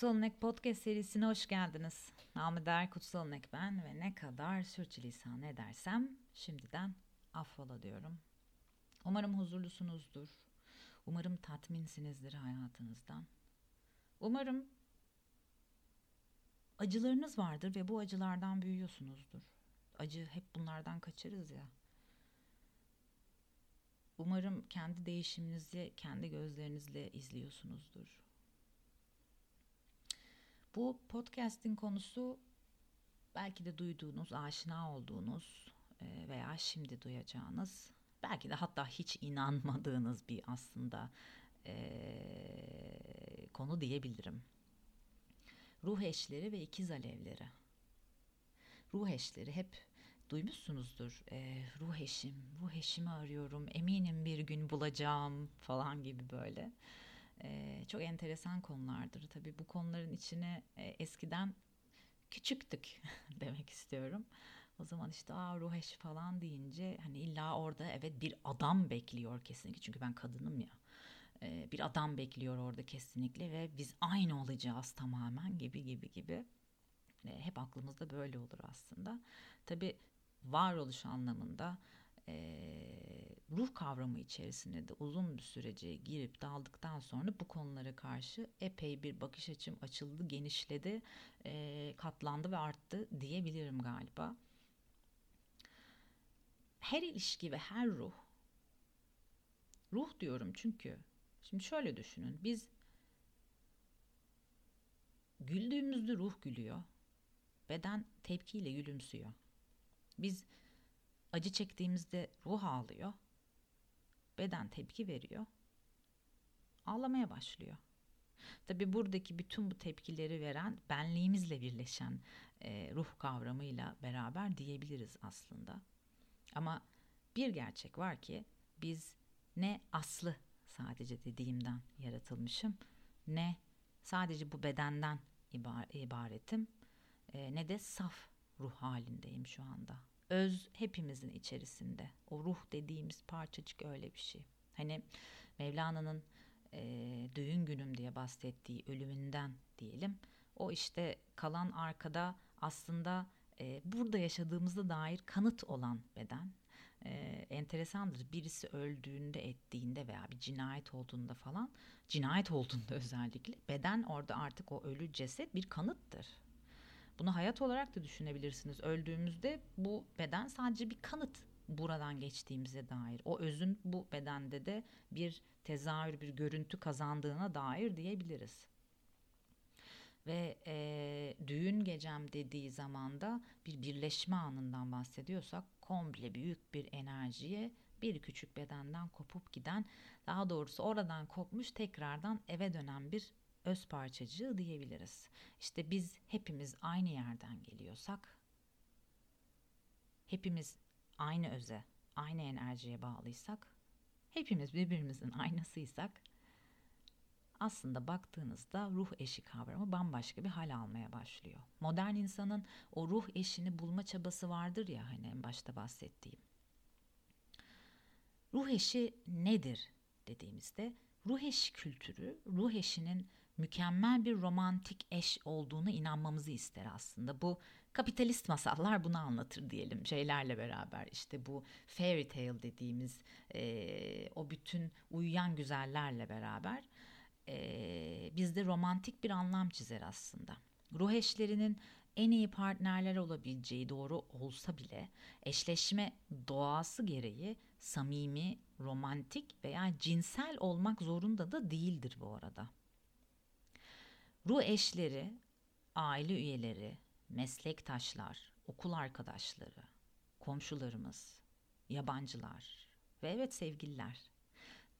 Kutsal Nek Podcast serisine hoş geldiniz. Namı der Kutsal Nek ben ve ne kadar sürçülisan edersem şimdiden affola diyorum. Umarım huzurlusunuzdur. Umarım tatminsinizdir hayatınızdan. Umarım acılarınız vardır ve bu acılardan büyüyorsunuzdur. Acı hep bunlardan kaçarız ya. Umarım kendi değişiminizi kendi gözlerinizle izliyorsunuzdur. Bu podcast'in konusu belki de duyduğunuz, aşina olduğunuz e, veya şimdi duyacağınız, belki de hatta hiç inanmadığınız bir aslında e, konu diyebilirim. Ruh eşleri ve ikiz alevleri. Ruh eşleri hep duymuşsunuzdur. E, ruh eşim, ruh eşimi arıyorum, eminim bir gün bulacağım falan gibi böyle. E, çok enteresan konulardır. Tabii bu konuların içine e, eskiden küçüktük demek istiyorum. O zaman işte Aa, ruh eşi falan deyince hani illa orada evet bir adam bekliyor kesinlikle. Çünkü ben kadınım ya. E, bir adam bekliyor orada kesinlikle ve biz aynı olacağız tamamen gibi gibi gibi. E, hep aklımızda böyle olur aslında. Tabii varoluş anlamında e, ruh kavramı içerisinde de uzun bir sürece girip daldıktan sonra bu konulara karşı epey bir bakış açım açıldı, genişledi, e, katlandı ve arttı diyebilirim galiba. Her ilişki ve her ruh, ruh diyorum çünkü şimdi şöyle düşünün biz güldüğümüzde ruh gülüyor, beden tepkiyle gülümsüyor. Biz Acı çektiğimizde ruh ağlıyor. Beden tepki veriyor. Ağlamaya başlıyor. Tabi buradaki bütün bu tepkileri veren benliğimizle birleşen e, ruh kavramıyla beraber diyebiliriz aslında. Ama bir gerçek var ki biz ne aslı sadece dediğimden yaratılmışım ne sadece bu bedenden ibar ibaretim e, ne de saf ruh halindeyim şu anda öz hepimizin içerisinde. O ruh dediğimiz parçacık öyle bir şey. Hani Mevlana'nın e, düğün günüm diye bahsettiği ölümünden diyelim. O işte kalan arkada aslında e, burada yaşadığımızda dair kanıt olan beden. E, enteresandır. Birisi öldüğünde, ettiğinde veya bir cinayet olduğunda falan, cinayet olduğunda özellikle beden orada artık o ölü ceset bir kanıttır. Bunu hayat olarak da düşünebilirsiniz. Öldüğümüzde bu beden sadece bir kanıt buradan geçtiğimize dair. O özün bu bedende de bir tezahür, bir görüntü kazandığına dair diyebiliriz. Ve e, düğün gecem dediği zamanda bir birleşme anından bahsediyorsak komple büyük bir enerjiye bir küçük bedenden kopup giden daha doğrusu oradan kopmuş tekrardan eve dönen bir öz parçacığı diyebiliriz. İşte biz hepimiz aynı yerden geliyorsak, hepimiz aynı öze, aynı enerjiye bağlıysak, hepimiz birbirimizin aynasıysak, aslında baktığınızda ruh eşi kavramı bambaşka bir hal almaya başlıyor. Modern insanın o ruh eşini bulma çabası vardır ya hani en başta bahsettiğim. Ruh eşi nedir dediğimizde ruh eşi kültürü ruh eşinin mükemmel bir romantik eş olduğunu inanmamızı ister aslında. Bu kapitalist masallar bunu anlatır diyelim şeylerle beraber. İşte bu fairy tale dediğimiz e, o bütün uyuyan güzellerle beraber e, bizde romantik bir anlam çizer aslında. Ruh eşlerinin en iyi partnerler olabileceği doğru olsa bile eşleşme doğası gereği samimi, romantik veya cinsel olmak zorunda da değildir bu arada. Ruh eşleri, aile üyeleri, meslektaşlar, okul arkadaşları, komşularımız, yabancılar ve evet sevgililer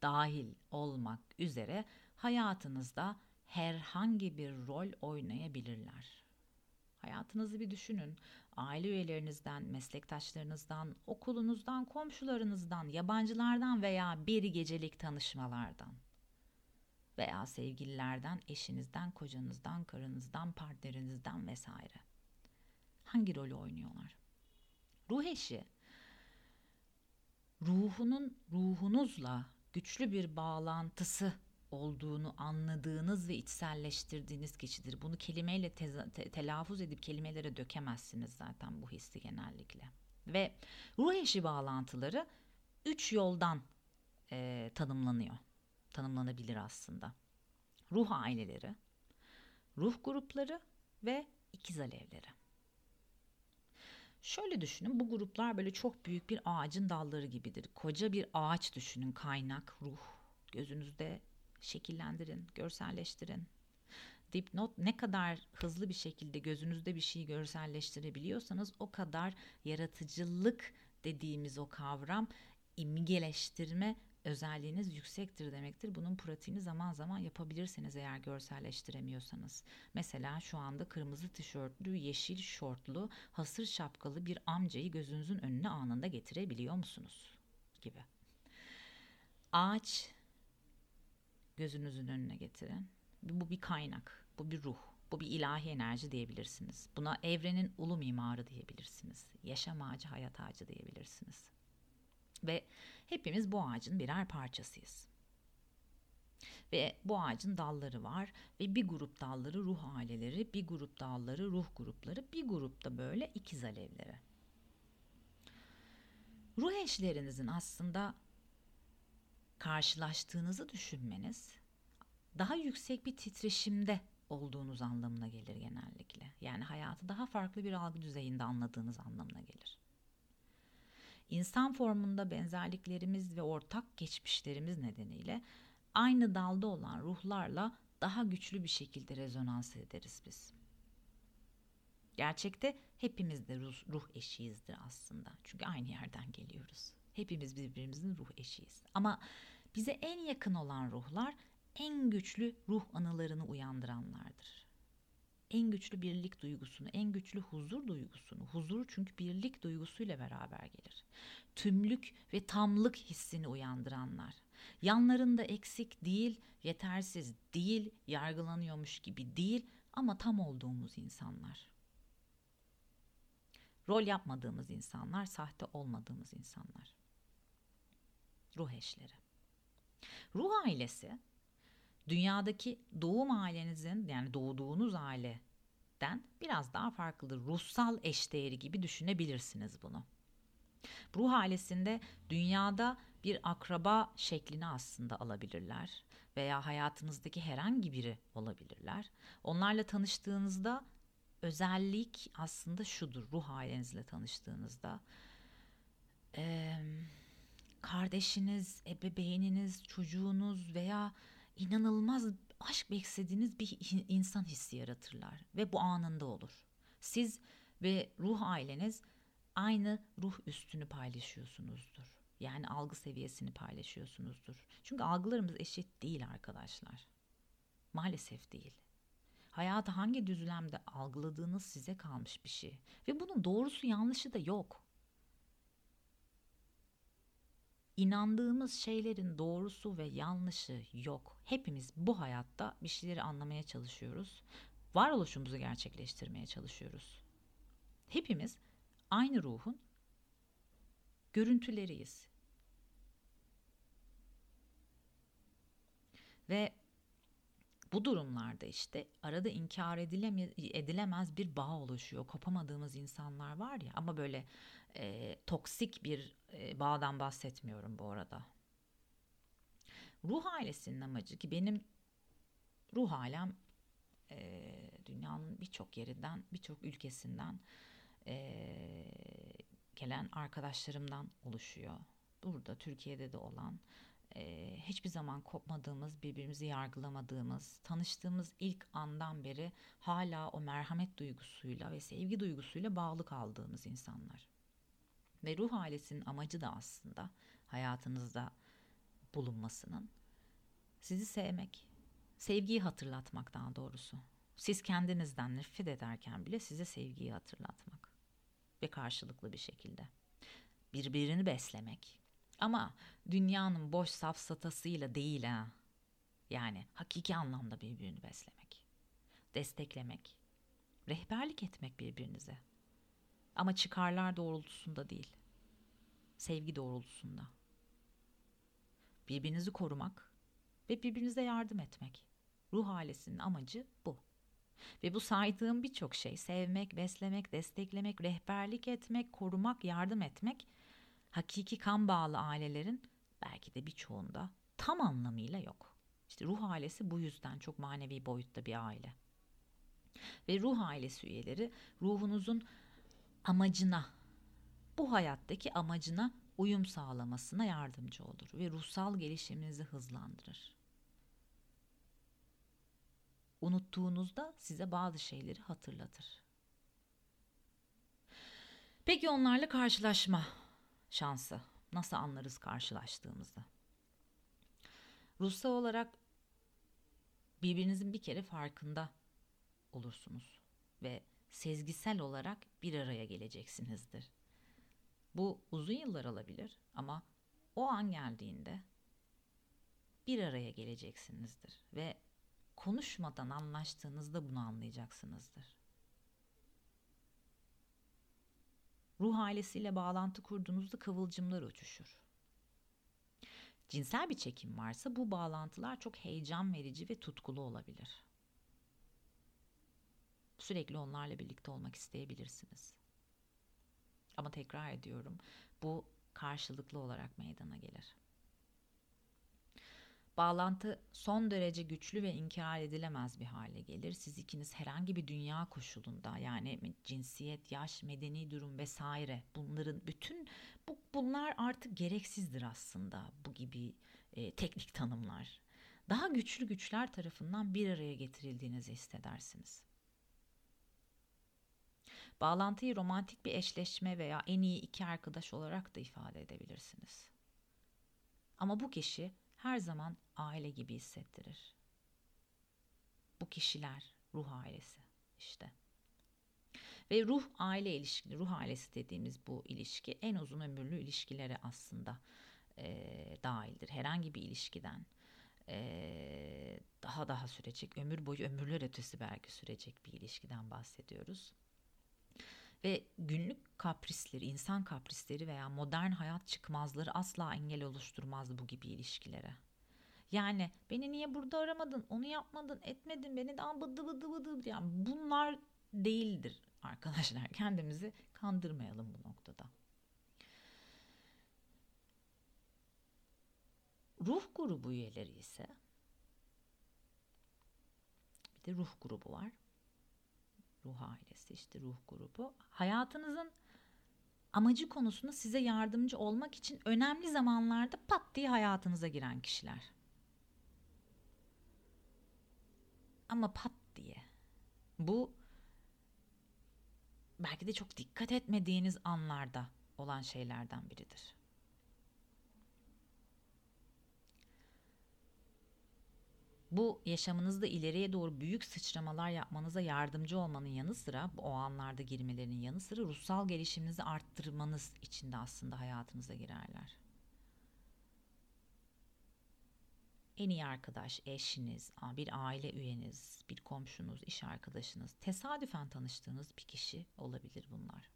dahil olmak üzere hayatınızda herhangi bir rol oynayabilirler. Hayatınızı bir düşünün. Aile üyelerinizden, meslektaşlarınızdan, okulunuzdan, komşularınızdan, yabancılardan veya bir gecelik tanışmalardan veya sevgililerden, eşinizden, kocanızdan, karınızdan, partnerinizden vesaire. Hangi rolü oynuyorlar? Ruh eşi ruhunun ruhunuzla güçlü bir bağlantısı olduğunu anladığınız ve içselleştirdiğiniz kişidir. Bunu kelimeyle te- te- telaffuz edip kelimelere dökemezsiniz zaten bu hissi genellikle. Ve ruh eşi bağlantıları üç yoldan e, tanımlanıyor. Tanımlanabilir aslında. Ruh aileleri, ruh grupları ve ikiz alevleri. Şöyle düşünün bu gruplar böyle çok büyük bir ağacın dalları gibidir. Koca bir ağaç düşünün kaynak, ruh. Gözünüzde şekillendirin, görselleştirin. Dipnot ne kadar hızlı bir şekilde gözünüzde bir şeyi görselleştirebiliyorsanız o kadar yaratıcılık dediğimiz o kavram imgeleştirme özelliğiniz yüksektir demektir. Bunun pratiğini zaman zaman yapabilirsiniz eğer görselleştiremiyorsanız. Mesela şu anda kırmızı tişörtlü, yeşil şortlu, hasır şapkalı bir amcayı gözünüzün önüne anında getirebiliyor musunuz? Gibi. Ağaç gözünüzün önüne getirin. Bu bir kaynak, bu bir ruh, bu bir ilahi enerji diyebilirsiniz. Buna evrenin ulu mimarı diyebilirsiniz. Yaşam ağacı, hayat ağacı diyebilirsiniz. Ve hepimiz bu ağacın birer parçasıyız. Ve bu ağacın dalları var ve bir grup dalları ruh aileleri, bir grup dalları ruh grupları, bir grupta böyle ikiz alevleri. Ruh eşlerinizin aslında karşılaştığınızı düşünmeniz daha yüksek bir titreşimde olduğunuz anlamına gelir genellikle. Yani hayatı daha farklı bir algı düzeyinde anladığınız anlamına gelir. İnsan formunda benzerliklerimiz ve ortak geçmişlerimiz nedeniyle aynı dalda olan ruhlarla daha güçlü bir şekilde rezonans ederiz biz. Gerçekte hepimiz de ruh, ruh eşiyizdir aslında. Çünkü aynı yerden geliyoruz. Hepimiz birbirimizin ruh eşiyiz. Ama bize en yakın olan ruhlar en güçlü ruh anılarını uyandıranlardır. En güçlü birlik duygusunu, en güçlü huzur duygusunu, huzur çünkü birlik duygusuyla beraber gelir. Tümlük ve tamlık hissini uyandıranlar. Yanlarında eksik değil, yetersiz değil, yargılanıyormuş gibi değil ama tam olduğumuz insanlar. Rol yapmadığımız insanlar, sahte olmadığımız insanlar. Ruh eşleri. Ruh ailesi dünyadaki doğum ailenizin yani doğduğunuz aileden biraz daha farklıdır. Ruhsal eşdeğeri gibi düşünebilirsiniz bunu. Ruh ailesinde dünyada bir akraba şeklini aslında alabilirler veya hayatınızdaki herhangi biri olabilirler. Onlarla tanıştığınızda özellik aslında şudur ruh ailenizle tanıştığınızda. Ee, kardeşiniz, ebeveyniniz, çocuğunuz veya inanılmaz aşk beklediğiniz bir insan hissi yaratırlar ve bu anında olur. Siz ve ruh aileniz aynı ruh üstünü paylaşıyorsunuzdur. Yani algı seviyesini paylaşıyorsunuzdur. Çünkü algılarımız eşit değil arkadaşlar. Maalesef değil. Hayatı hangi düzlemde algıladığınız size kalmış bir şey. Ve bunun doğrusu yanlışı da yok. İnandığımız şeylerin doğrusu ve yanlışı yok. Hepimiz bu hayatta bir şeyleri anlamaya çalışıyoruz. Varoluşumuzu gerçekleştirmeye çalışıyoruz. Hepimiz aynı ruhun görüntüleriyiz. Ve bu durumlarda işte arada inkar edilemez bir bağ oluşuyor. Kopamadığımız insanlar var ya ama böyle e, toksik bir e, bağdan bahsetmiyorum bu arada. Ruh ailesinin amacı ki benim ruh alem e, dünyanın birçok yerinden, birçok ülkesinden e, gelen arkadaşlarımdan oluşuyor. Burada Türkiye'de de olan e, hiçbir zaman kopmadığımız, birbirimizi yargılamadığımız, tanıştığımız ilk andan beri hala o merhamet duygusuyla ve sevgi duygusuyla bağlı kaldığımız insanlar. Ve ruh ailesinin amacı da aslında hayatınızda bulunmasının sizi sevmek, sevgiyi hatırlatmak daha doğrusu. Siz kendinizden nefret ederken bile size sevgiyi hatırlatmak ve karşılıklı bir şekilde birbirini beslemek. Ama dünyanın boş safsatasıyla değil ha. Yani hakiki anlamda birbirini beslemek, desteklemek, rehberlik etmek birbirinize. Ama çıkarlar doğrultusunda değil. Sevgi doğrultusunda. Birbirinizi korumak ve birbirinize yardım etmek. Ruh ailesinin amacı bu. Ve bu saydığım birçok şey sevmek, beslemek, desteklemek, rehberlik etmek, korumak, yardım etmek hakiki kan bağlı ailelerin belki de birçoğunda tam anlamıyla yok. İşte ruh ailesi bu yüzden çok manevi boyutta bir aile. Ve ruh ailesi üyeleri ruhunuzun amacına, bu hayattaki amacına uyum sağlamasına yardımcı olur ve ruhsal gelişiminizi hızlandırır. Unuttuğunuzda size bazı şeyleri hatırlatır. Peki onlarla karşılaşma şansı nasıl anlarız karşılaştığımızda? Ruhsal olarak birbirinizin bir kere farkında olursunuz ve sezgisel olarak bir araya geleceksinizdir. Bu uzun yıllar alabilir ama o an geldiğinde bir araya geleceksinizdir ve konuşmadan anlaştığınızda bunu anlayacaksınızdır. Ruh ailesiyle bağlantı kurduğunuzda kıvılcımlar uçuşur. Cinsel bir çekim varsa bu bağlantılar çok heyecan verici ve tutkulu olabilir. Sürekli onlarla birlikte olmak isteyebilirsiniz. Ama tekrar ediyorum, bu karşılıklı olarak meydana gelir. Bağlantı son derece güçlü ve inkar edilemez bir hale gelir. Siz ikiniz herhangi bir dünya koşulunda yani cinsiyet, yaş, medeni durum vesaire bunların bütün bu, bunlar artık gereksizdir aslında bu gibi e, teknik tanımlar. Daha güçlü güçler tarafından bir araya getirildiğinizi hissedersiniz. Bağlantıyı romantik bir eşleşme veya en iyi iki arkadaş olarak da ifade edebilirsiniz. Ama bu kişi her zaman aile gibi hissettirir. Bu kişiler ruh ailesi işte. Ve ruh aile ilişkisi, ruh ailesi dediğimiz bu ilişki en uzun ömürlü ilişkilere aslında e, dahildir. Herhangi bir ilişkiden e, daha daha sürecek, ömür boyu ömürler ötesi belki sürecek bir ilişkiden bahsediyoruz. Ve günlük kaprisleri, insan kaprisleri veya modern hayat çıkmazları asla engel oluşturmaz bu gibi ilişkilere. Yani beni niye burada aramadın, onu yapmadın, etmedin, beni daha bıdı bıdı bıdı. Yani bunlar değildir arkadaşlar. Kendimizi kandırmayalım bu noktada. Ruh grubu üyeleri ise bir de ruh grubu var ruh ailesi işte ruh grubu hayatınızın amacı konusunda size yardımcı olmak için önemli zamanlarda pat diye hayatınıza giren kişiler. Ama pat diye. Bu belki de çok dikkat etmediğiniz anlarda olan şeylerden biridir. Bu yaşamınızda ileriye doğru büyük sıçramalar yapmanıza yardımcı olmanın yanı sıra o anlarda girmelerinin yanı sıra ruhsal gelişiminizi arttırmanız için de aslında hayatınıza girerler. En iyi arkadaş, eşiniz, bir aile üyeniz, bir komşunuz, iş arkadaşınız, tesadüfen tanıştığınız bir kişi olabilir bunlar.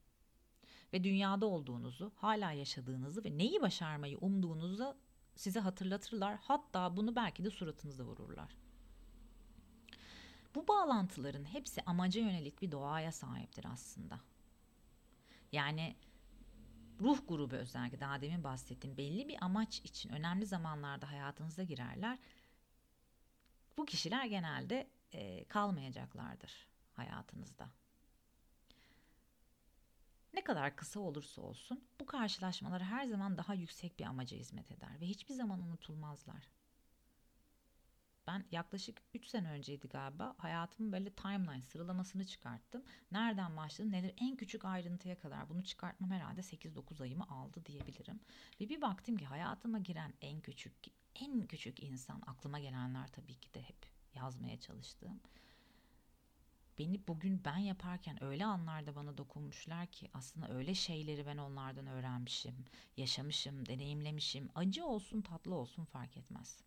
Ve dünyada olduğunuzu, hala yaşadığınızı ve neyi başarmayı umduğunuzu size hatırlatırlar. Hatta bunu belki de suratınıza vururlar. Bu bağlantıların hepsi amaca yönelik bir doğaya sahiptir aslında. Yani ruh grubu özellikle daha demin bahsettiğim belli bir amaç için önemli zamanlarda hayatınıza girerler. Bu kişiler genelde e, kalmayacaklardır hayatınızda. Ne kadar kısa olursa olsun bu karşılaşmalar her zaman daha yüksek bir amaca hizmet eder ve hiçbir zaman unutulmazlar. Ben yaklaşık 3 sene önceydi galiba hayatımın böyle timeline sıralamasını çıkarttım. Nereden başladım neler en küçük ayrıntıya kadar bunu çıkartmam herhalde 8-9 ayımı aldı diyebilirim. Ve bir baktım ki hayatıma giren en küçük en küçük insan aklıma gelenler tabii ki de hep yazmaya çalıştığım beni bugün ben yaparken öyle anlarda bana dokunmuşlar ki aslında öyle şeyleri ben onlardan öğrenmişim, yaşamışım, deneyimlemişim. Acı olsun, tatlı olsun fark etmez.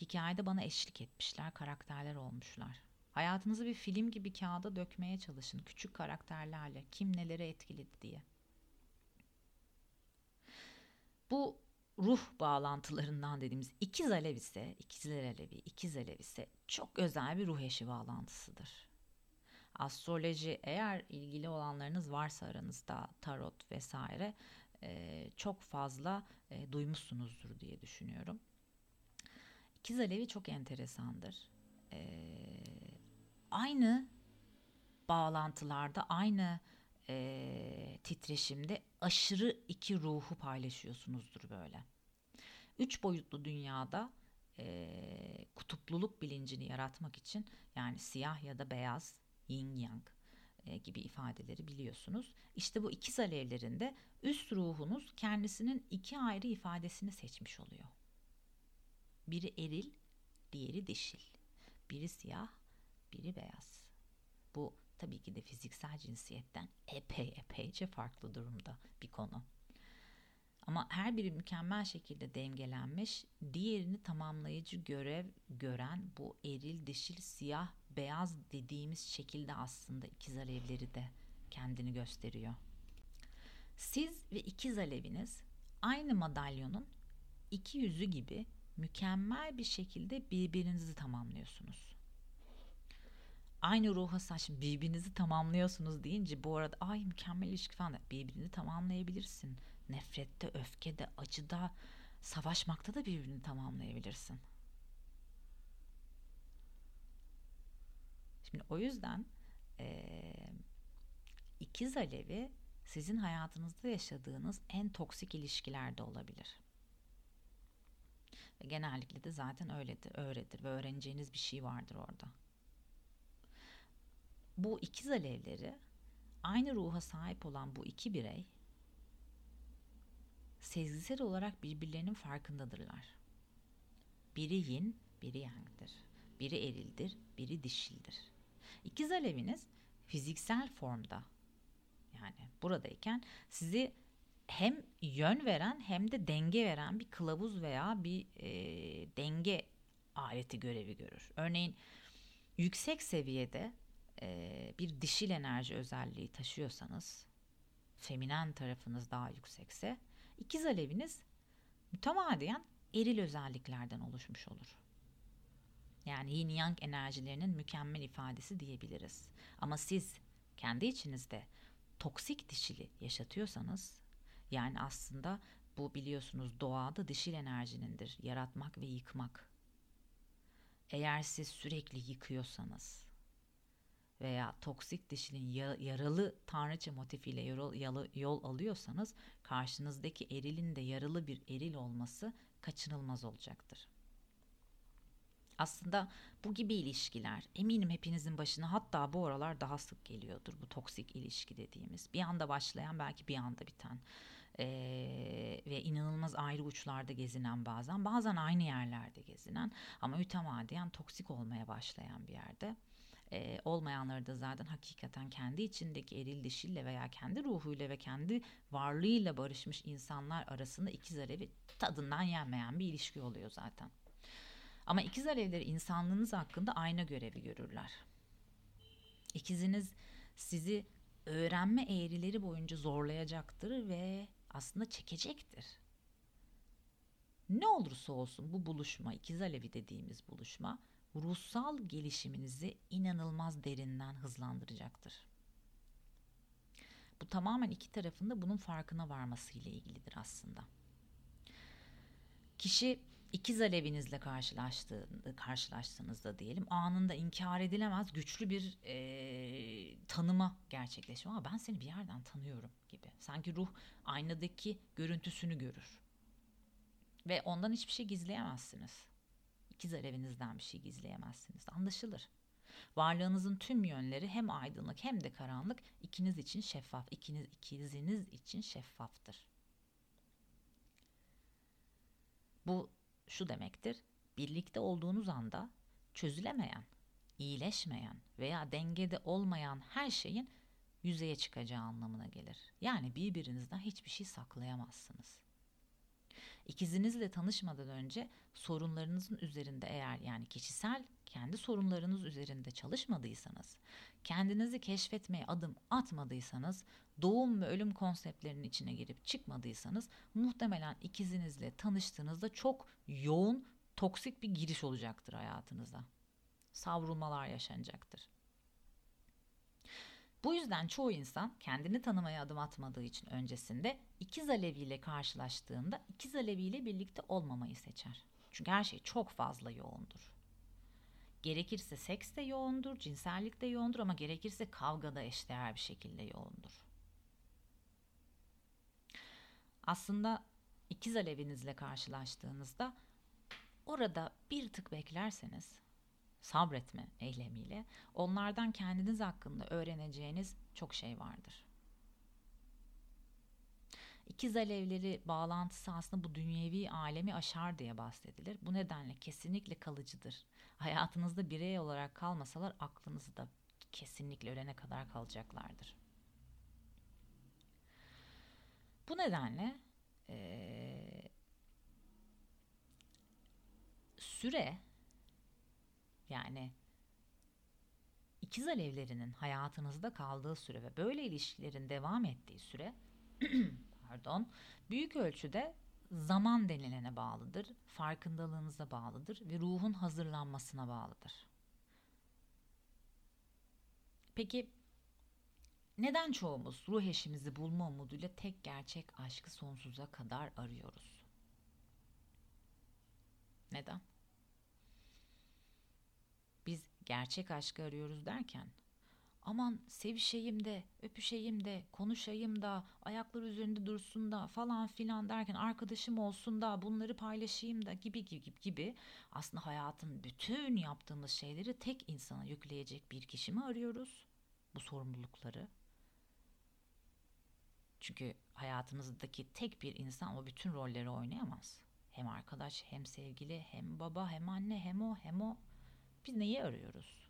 Hikayede bana eşlik etmişler, karakterler olmuşlar. Hayatınızı bir film gibi kağıda dökmeye çalışın küçük karakterlerle kim nelere etkiledi diye. Bu ruh bağlantılarından dediğimiz ikiz alev ise, ikizler alevi, ikiz alev ise çok özel bir ruh eşi bağlantısıdır. Astroloji eğer ilgili olanlarınız varsa aranızda tarot vesaire e, çok fazla e, duymuşsunuzdur diye düşünüyorum. İkiz alevi çok enteresandır. E, aynı bağlantılarda, aynı e, titreşimde aşırı iki ruhu paylaşıyorsunuzdur böyle. Üç boyutlu dünyada e, kutupluluk bilincini yaratmak için yani siyah ya da beyaz, yin yang e, gibi ifadeleri biliyorsunuz. İşte bu ikiz alevlerinde üst ruhunuz kendisinin iki ayrı ifadesini seçmiş oluyor. Biri eril, diğeri dişil. Biri siyah, biri beyaz. Bu tabii ki de fiziksel cinsiyetten epey epeyce farklı durumda bir konu. Ama her biri mükemmel şekilde dengelenmiş, diğerini tamamlayıcı görev gören bu eril, dişil, siyah, beyaz dediğimiz şekilde aslında ikiz alevleri de kendini gösteriyor. Siz ve ikiz aleviniz aynı madalyonun iki yüzü gibi mükemmel bir şekilde birbirinizi tamamlıyorsunuz aynı ruha sahip birbirinizi tamamlıyorsunuz deyince bu arada ay mükemmel ilişki falan birbirini tamamlayabilirsin. Nefrette, öfkede, acıda, savaşmakta da birbirini tamamlayabilirsin. Şimdi o yüzden e, ikiz alevi sizin hayatınızda yaşadığınız en toksik ilişkilerde olabilir. Ve genellikle de zaten öyledir, öyledir ve öğreneceğiniz bir şey vardır orada bu ikiz alevleri aynı ruha sahip olan bu iki birey sezgisel olarak birbirlerinin farkındadırlar. Biri yin, biri yang'dır. Biri erildir, biri dişildir. İkiz aleviniz fiziksel formda yani buradayken sizi hem yön veren hem de denge veren bir kılavuz veya bir e, denge aleti görevi görür. Örneğin yüksek seviyede e, bir dişil enerji özelliği taşıyorsanız, feminen tarafınız daha yüksekse, ikiz aleviniz mütemadiyen eril özelliklerden oluşmuş olur. Yani yin yang enerjilerinin mükemmel ifadesi diyebiliriz. Ama siz kendi içinizde toksik dişili yaşatıyorsanız yani aslında bu biliyorsunuz doğada dişil enerjinindir. Yaratmak ve yıkmak. Eğer siz sürekli yıkıyorsanız, veya toksik dişinin yaralı tanrıça motifiyle yol, alıyorsanız karşınızdaki erilin de yaralı bir eril olması kaçınılmaz olacaktır. Aslında bu gibi ilişkiler eminim hepinizin başına hatta bu aralar daha sık geliyordur bu toksik ilişki dediğimiz. Bir anda başlayan belki bir anda biten ee, ve inanılmaz ayrı uçlarda gezinen bazen bazen aynı yerlerde gezinen ama mütemadiyen toksik olmaya başlayan bir yerde e, olmayanları da zaten hakikaten kendi içindeki eril dişille veya kendi ruhuyla ve kendi varlığıyla barışmış insanlar arasında ikiz alevi tadından yenmeyen bir ilişki oluyor zaten. Ama ikiz alevleri insanlığınız hakkında ayna görevi görürler. İkiziniz sizi öğrenme eğrileri boyunca zorlayacaktır ve aslında çekecektir. Ne olursa olsun bu buluşma, ikiz alevi dediğimiz buluşma ruhsal gelişiminizi inanılmaz derinden hızlandıracaktır. Bu tamamen iki tarafında bunun farkına varması ile ilgilidir aslında. Kişi ikiz alevinizle karşılaştığında, karşılaştığınızda diyelim anında inkar edilemez güçlü bir e, tanıma gerçekleşiyor. Ama ben seni bir yerden tanıyorum gibi. Sanki ruh aynadaki görüntüsünü görür. Ve ondan hiçbir şey gizleyemezsiniz ikiz evinizden bir şey gizleyemezsiniz. Anlaşılır. Varlığınızın tüm yönleri hem aydınlık hem de karanlık ikiniz için şeffaf, ikiniz ikiziniz için şeffaftır. Bu şu demektir. Birlikte olduğunuz anda çözülemeyen, iyileşmeyen veya dengede olmayan her şeyin yüzeye çıkacağı anlamına gelir. Yani birbirinizden hiçbir şey saklayamazsınız. İkizinizle tanışmadan önce sorunlarınızın üzerinde eğer yani kişisel kendi sorunlarınız üzerinde çalışmadıysanız, kendinizi keşfetmeye adım atmadıysanız, doğum ve ölüm konseptlerinin içine girip çıkmadıysanız muhtemelen ikizinizle tanıştığınızda çok yoğun, toksik bir giriş olacaktır hayatınıza. Savrulmalar yaşanacaktır. Bu yüzden çoğu insan kendini tanımaya adım atmadığı için öncesinde ikiz aleviyle karşılaştığında ikiz aleviyle birlikte olmamayı seçer. Çünkü her şey çok fazla yoğundur. Gerekirse seks de yoğundur, cinsellik de yoğundur ama gerekirse kavga da eşdeğer bir şekilde yoğundur. Aslında ikiz alevinizle karşılaştığınızda orada bir tık beklerseniz sabretme eylemiyle onlardan kendiniz hakkında öğreneceğiniz çok şey vardır. İkiz alevleri bağlantısı aslında bu dünyevi alemi aşar diye bahsedilir. Bu nedenle kesinlikle kalıcıdır. Hayatınızda birey olarak kalmasalar aklınızda kesinlikle ölene kadar kalacaklardır. Bu nedenle ee, süre yani ikiz alevlerinin hayatınızda kaldığı süre ve böyle ilişkilerin devam ettiği süre pardon büyük ölçüde zaman denilene bağlıdır, farkındalığınıza bağlıdır ve ruhun hazırlanmasına bağlıdır. Peki neden çoğumuz ruh eşimizi bulma umuduyla tek gerçek aşkı sonsuza kadar arıyoruz? Neden? Gerçek aşkı arıyoruz derken aman sevişeyim de, öpüşeyim de, konuşayım da, ayaklar üzerinde dursun da falan filan derken arkadaşım olsun da, bunları paylaşayım da gibi gibi gibi aslında hayatın bütün yaptığımız şeyleri tek insana yükleyecek bir kişi mi arıyoruz? Bu sorumlulukları. Çünkü hayatınızdaki tek bir insan o bütün rolleri oynayamaz. Hem arkadaş, hem sevgili, hem baba, hem anne, hem o, hem o. Biz neyi arıyoruz?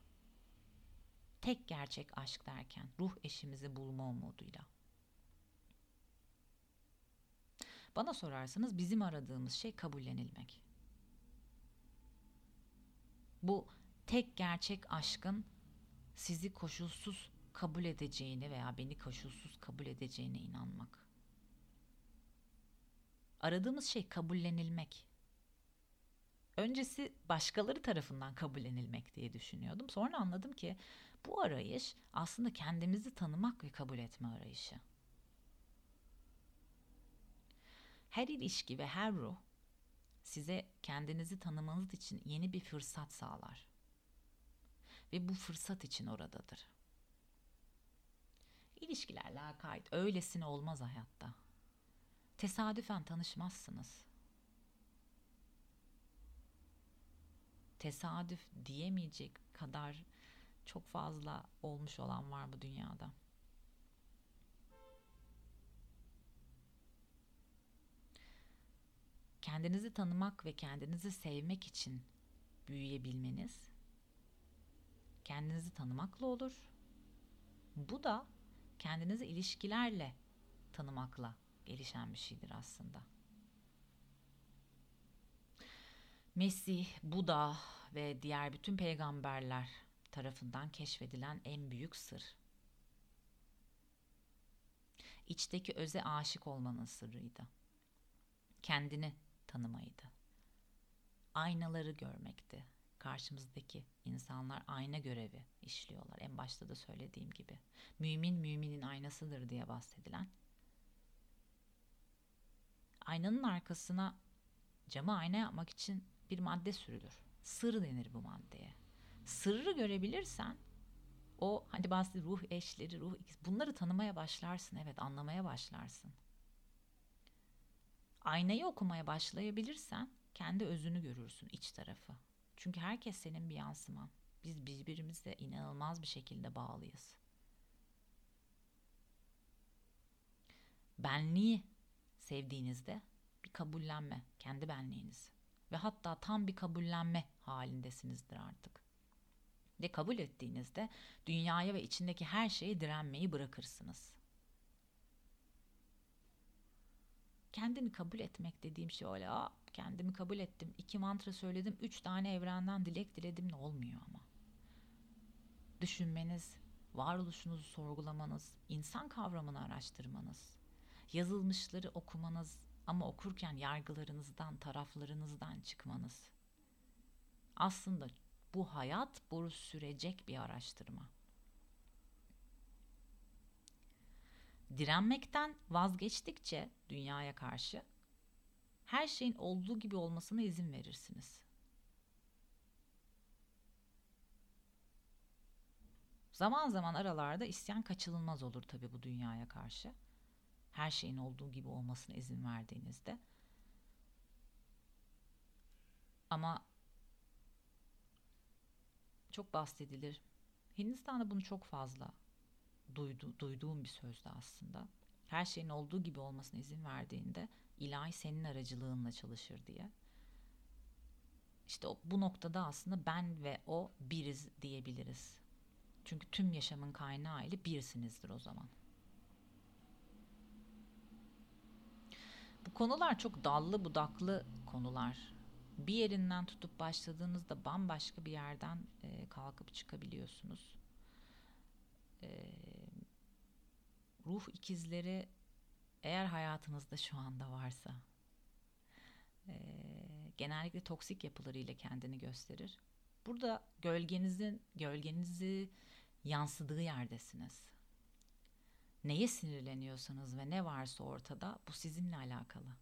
Tek gerçek aşk derken ruh eşimizi bulma umuduyla. Bana sorarsanız bizim aradığımız şey kabullenilmek. Bu tek gerçek aşkın sizi koşulsuz kabul edeceğine veya beni koşulsuz kabul edeceğine inanmak. Aradığımız şey kabullenilmek. Öncesi başkaları tarafından kabullenilmek diye düşünüyordum. Sonra anladım ki bu arayış aslında kendimizi tanımak ve kabul etme arayışı. Her ilişki ve her ruh size kendinizi tanımanız için yeni bir fırsat sağlar. Ve bu fırsat için oradadır. İlişkiler lakayt öylesine olmaz hayatta. Tesadüfen tanışmazsınız. Tesadüf diyemeyecek kadar çok fazla olmuş olan var bu dünyada. Kendinizi tanımak ve kendinizi sevmek için büyüyebilmeniz kendinizi tanımakla olur. Bu da kendinizi ilişkilerle tanımakla gelişen bir şeydir aslında. Mesih, Buda ve diğer bütün peygamberler tarafından keşfedilen en büyük sır. İçteki öze aşık olmanın sırrıydı. Kendini tanımaydı. Aynaları görmekti. Karşımızdaki insanlar ayna görevi işliyorlar. En başta da söylediğim gibi. Mümin müminin aynasıdır diye bahsedilen. Aynanın arkasına cama ayna yapmak için bir madde sürülür. Sır denir bu maddeye sırrı görebilirsen o hani bazı ruh eşleri, ruh bunları tanımaya başlarsın. Evet, anlamaya başlarsın. Aynayı okumaya başlayabilirsen kendi özünü görürsün, iç tarafı. Çünkü herkes senin bir yansıman. Biz birbirimizle inanılmaz bir şekilde bağlıyız. Benliği sevdiğinizde bir kabullenme, kendi benliğiniz ve hatta tam bir kabullenme halindesinizdir artık ve kabul ettiğinizde dünyaya ve içindeki her şeye direnmeyi bırakırsınız. kendini kabul etmek dediğim şey öyle Aa, kendimi kabul ettim. iki mantra söyledim. Üç tane evrenden dilek diledim ne olmuyor ama. Düşünmeniz, varoluşunuzu sorgulamanız, insan kavramını araştırmanız, yazılmışları okumanız ama okurken yargılarınızdan, taraflarınızdan çıkmanız. Aslında bu hayat boyu sürecek bir araştırma. Direnmekten vazgeçtikçe dünyaya karşı her şeyin olduğu gibi olmasına izin verirsiniz. Zaman zaman aralarda isyan kaçınılmaz olur tabii bu dünyaya karşı. Her şeyin olduğu gibi olmasına izin verdiğinizde. Ama çok bahsedilir. Hindistan'da bunu çok fazla duydu, duyduğum bir sözdü aslında. Her şeyin olduğu gibi olmasına izin verdiğinde ilahi senin aracılığınla çalışır diye. İşte o, bu noktada aslında ben ve o biriz diyebiliriz. Çünkü tüm yaşamın kaynağı ile birsinizdir o zaman. Bu konular çok dallı budaklı konular. Bir yerinden tutup başladığınızda bambaşka bir yerden e, kalkıp çıkabiliyorsunuz. E, ruh ikizleri eğer hayatınızda şu anda varsa e, genellikle toksik yapılarıyla kendini gösterir. Burada gölgenizin gölgenizi yansıdığı yerdesiniz. Neye sinirleniyorsanız ve ne varsa ortada bu sizinle alakalı.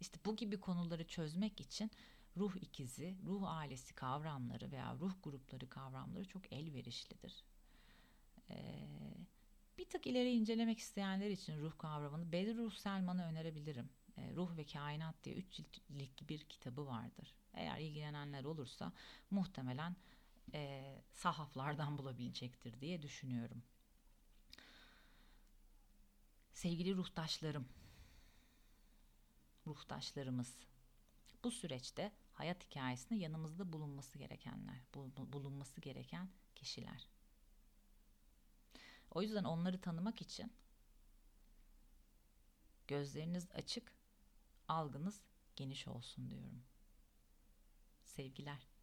İşte bu gibi konuları çözmek için ruh ikizi, ruh ailesi kavramları veya ruh grupları kavramları çok elverişlidir. Ee, bir tık ileri incelemek isteyenler için ruh kavramını Bedir Ruh Selman'ı önerebilirim. Ee, ruh ve Kainat diye 3 ciltlik bir kitabı vardır. Eğer ilgilenenler olursa muhtemelen e, sahaflardan bulabilecektir diye düşünüyorum. Sevgili ruhtaşlarım, ruhtaşlarımız, bu süreçte hayat hikayesinde yanımızda bulunması gerekenler, bulunması gereken kişiler. O yüzden onları tanımak için gözleriniz açık, algınız geniş olsun diyorum. Sevgiler.